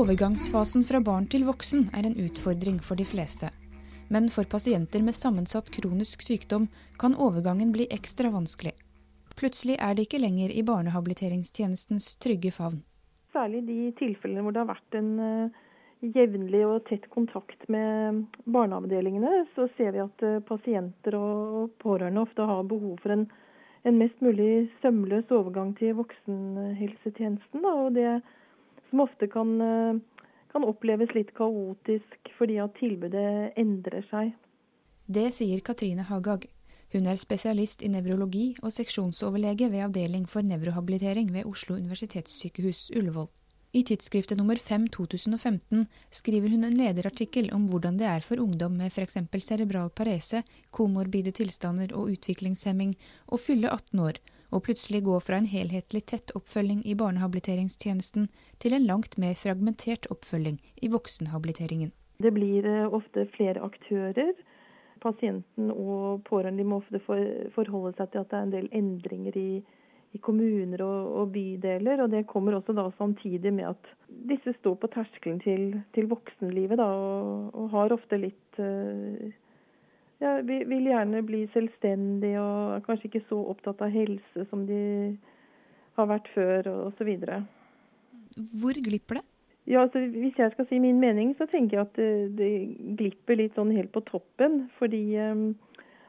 Overgangsfasen fra barn til voksen er en utfordring for de fleste. Men for pasienter med sammensatt kronisk sykdom kan overgangen bli ekstra vanskelig. Plutselig er det ikke lenger i barnehabiliteringstjenestens trygge favn. Særlig de tilfellene hvor det har vært en uh, jevnlig og tett kontakt med barneavdelingene, så ser vi at uh, pasienter og pårørende ofte har behov for en, en mest mulig sømløs overgang til voksenhelsetjenesten. Og det som ofte kan, eh, kan oppleves litt kaotisk fordi at tilbudet endrer seg. Det sier Katrine Hagag. Hun er spesialist i nevrologi og seksjonsoverlege ved avdeling for nevrohabilitering ved Oslo universitetssykehus Ullevål. I tidsskriftet nummer 5 2015 skriver hun en lederartikkel om hvordan det er for ungdom med f.eks. cerebral parese, komorbide tilstander og utviklingshemming å fylle 18 år og plutselig gå fra en helhetlig tett oppfølging i barnehabiliteringstjenesten til en langt mer fragmentert oppfølging i voksenhabiliteringen. Det blir eh, ofte flere aktører. Pasienten og pårørende må ofte forholde seg til at det er en del endringer i, i kommuner og, og, bydeler. og Det kommer også da samtidig med at disse står på terskelen til, til voksenlivet da, og, og, har ofte litt uh, ja, vil gjerne bli selvstendig og kanskje ikke så opptatt av helse som de har vært før osv. Hvor glipper det? Ja, altså Hvis jeg skal si min mening, så tenker jeg at det, det glipper litt sånn helt på toppen. Fordi um,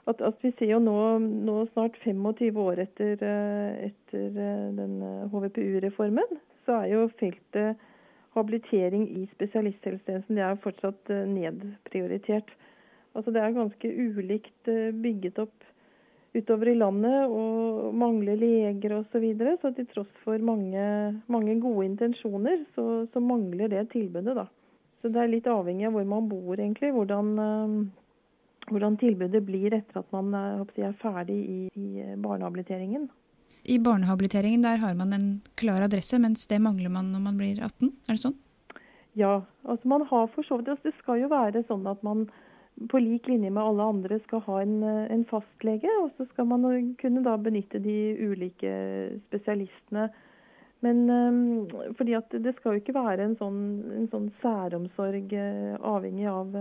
at, at, vi ser jo nå, nå snart 25 år etter, uh, etter uh, den HVPU-reformen, uh, så er jo feltet habilitering i spesialisthelsetjenesten det er fortsatt nedprioritert. Altså Det er ganske ulikt eh, bygget opp utover i landet og mangler leger osv. Så, videre. så til tross for mange, mange gode intensjoner, så, så, mangler det tilbudet. da. Så det er litt avhengig av hvor man bor, egentlig. Hvordan, uh, hvordan tilbudet blir etter at man jeg, er ferdig i, i barnehabiliteringen. I barnehabiliteringen der har man en klar adresse, mens det mangler man når man blir 18? Er det sånn? Ja, altså man har for så vidt altså Det skal jo være sånn at man på lik linje med alle andre skal ha en, en fastlege. Og så skal man kunne da benytte de ulike spesialistene. Men um, fordi at det skal jo ikke være en sånn, en sånn særomsorg uh, avhengig av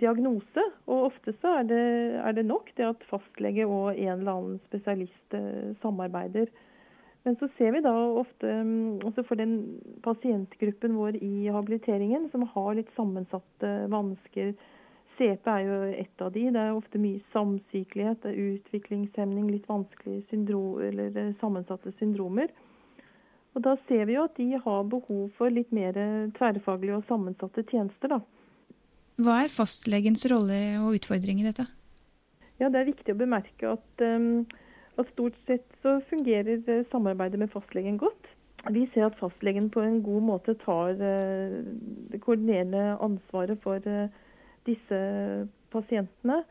diagnose. Og ofte så er det, er det, nok det at fastlege og en eller annen spesialist samarbeider. Men så ser vi da ofte, um, altså for den pasientgruppen vår i habiliteringen som har litt sammensatte vansker, CP er jo et av de. Det er ofte mye samsykelighet, utviklingshemning, litt vanskelige syndrom, eller eh, sammensatte syndromer. Og Da ser vi jo at de har behov for litt mer tverrfaglige og sammensatte tjenester. da. Hva er fastlegens rolle og utfordring i dette? Ja, Det er viktig å bemerke at, um, at stort sett så fungerer eh, samarbeidet med fastlegen godt. Vi ser at fastlegen på en god måte tar uh, det koordinerende ansvaret for disse pasientene.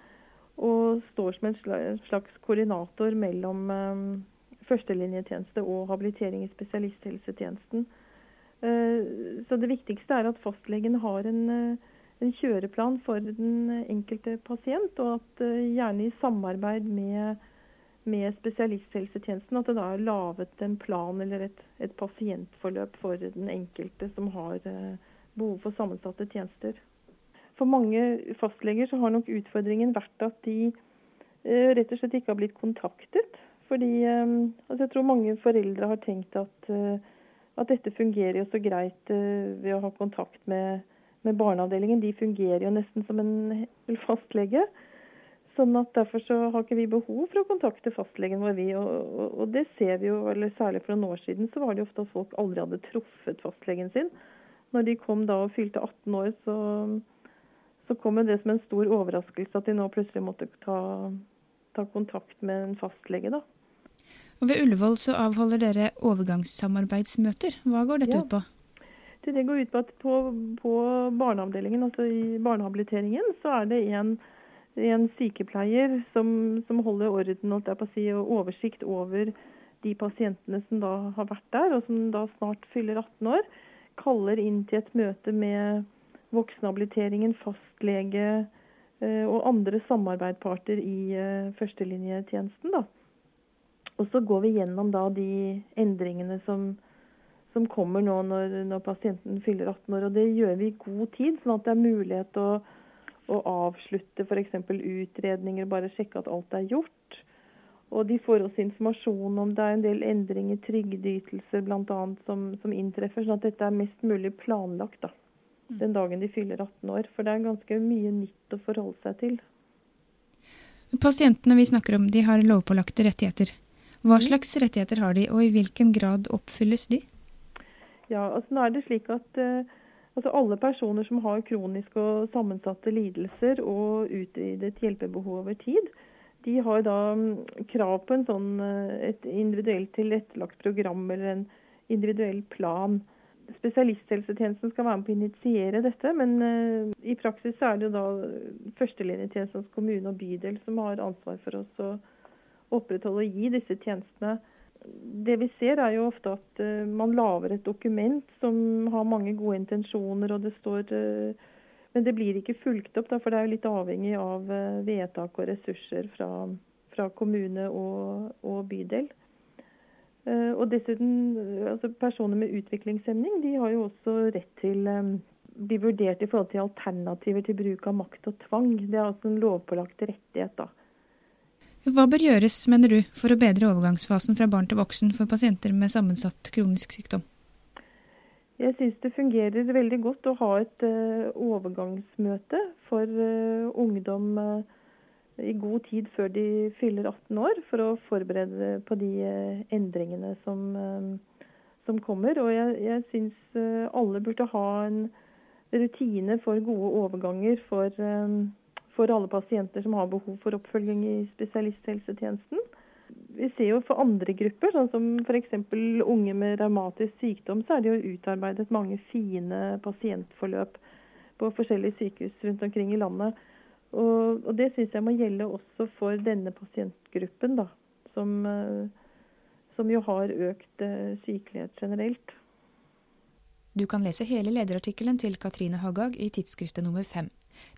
Og står som en slags koordinator mellom um, førstelinjetjeneste og habilitering i spesialisthelsetjenesten. Uh, så det viktigste er at fastlegen har en, uh, en kjøreplan for den enkelte pasient, og at gjerne i samarbeid med, med, spesialisthelsetjenesten at det da er laget en plan eller et, et pasientforløp for den enkelte som har behov for sammensatte tjenester. For mange fastleger så har nok utfordringen vært at de eh, rett og slett ikke har blitt kontaktet. Fordi eh, altså Jeg tror mange foreldre har tenkt at, eh, at dette fungerer jo så greit ved å ha kontakt med, med barneavdelingen. De fungerer jo nesten som en fastlege. Sånn at Derfor så har ikke vi behov for å kontakte fastlegen vår. vi, og, og, og, det ser vi jo, eller Særlig for noen år siden så var det jo ofte at folk aldri hadde truffet fastlegen sin. Når de kom da og fylte 18 år, så, så kom det som en stor overraskelse at de nå plutselig måtte ta, ta kontakt med en fastlege. da. Og Ved Ullevål så avholder dere overgangssamarbeidsmøter. Hva går dette ja. ut på? Det går ut på at på, på barneavdelingen, altså i barnehabiliteringen, så er det en, en sykepleier som, som, holder orden og si, oversikt over de pasientene som da har vært der, og som da snart fyller 18 år. Kaller inn til et møte med voksenhabiliteringen, fastlege eh, og andre samarbeidsparter i eh, førstelinjetjenesten. Og så går vi gjennom da de endringene som, som kommer nå når, når, pasienten fyller 18 år. og Det gjør vi i god tid, sånn at det er mulighet å, å avslutte f.eks. utredninger, bare sjekke at alt er gjort. Og de får også informasjon om det er en del endringer, trygdeytelser bl.a. Som, som inntreffer, sånn at dette er mest mulig planlagt da. Den dagen de fyller 18 år. For det er ganske mye nytt å forholde seg til. Pasientene vi snakker om, de har lovpålagte rettigheter. Hva mm. slags rettigheter har de, og i hvilken grad oppfylles de? Ja, altså nå er det slik at uh, altså alle personer som har kroniske og sammensatte lidelser og utvidet hjelpebehov over tid, de har da mm, krav på en sånn, eh, et individuelt tilrettelagt program eller en individuell plan. Spesialisthelsetjenesten skal være med på å initiere dette, men uh, i praksis er det jo da førstelinjetjenestens kommune og bydel som har ansvar for oss å opprettholde og gi disse tjenestene. Det vi ser er jo ofte at uh, man lager et dokument som har mange gode intensjoner, og det står men det blir ikke fulgt opp, da, for det er jo litt avhengig av eh, vedtak og ressurser fra, fra kommune og, og, bydel. Eh, og dessuten, altså Personer med utviklingshemning de har jo også rett til å eh, bli vurdert i forhold til alternativer til bruk av makt og tvang. Det er altså en lovpålagt rettighet. da. Hva bør gjøres, mener du, for å bedre overgangsfasen fra barn til voksen for pasienter med sammensatt kronisk sykdom? Jeg syns det fungerer veldig godt å ha et overgangsmøte for ungdom i god tid før de fyller 18 år, for å forberede på de endringene som, som, kommer. Og jeg, jeg syns alle burde ha en rutine for gode overganger for, for alle pasienter som har behov for oppfølging i spesialisthelsetjenesten vi ser jo for andre grupper, sånn som f.eks. unge med revmatisk sykdom, så er det jo utarbeidet mange fine pasientforløp på forskjellige sykehus rundt omkring i landet. Og, og det syns jeg må gjelde også for denne pasientgruppen, da, som, eh, som jo har økt eh, sykelighet generelt. Du kan lese hele lederartikkelen til Katrine Haggag i tidsskriftet nummer fem.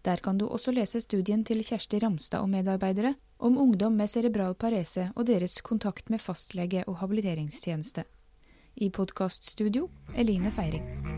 Der kan du også lese studien til Kjersti Ramstad og medarbeidere om ungdom med cerebral parese og deres kontakt med fastlege og habiliteringstjeneste. I podkaststudio Eline Feiring.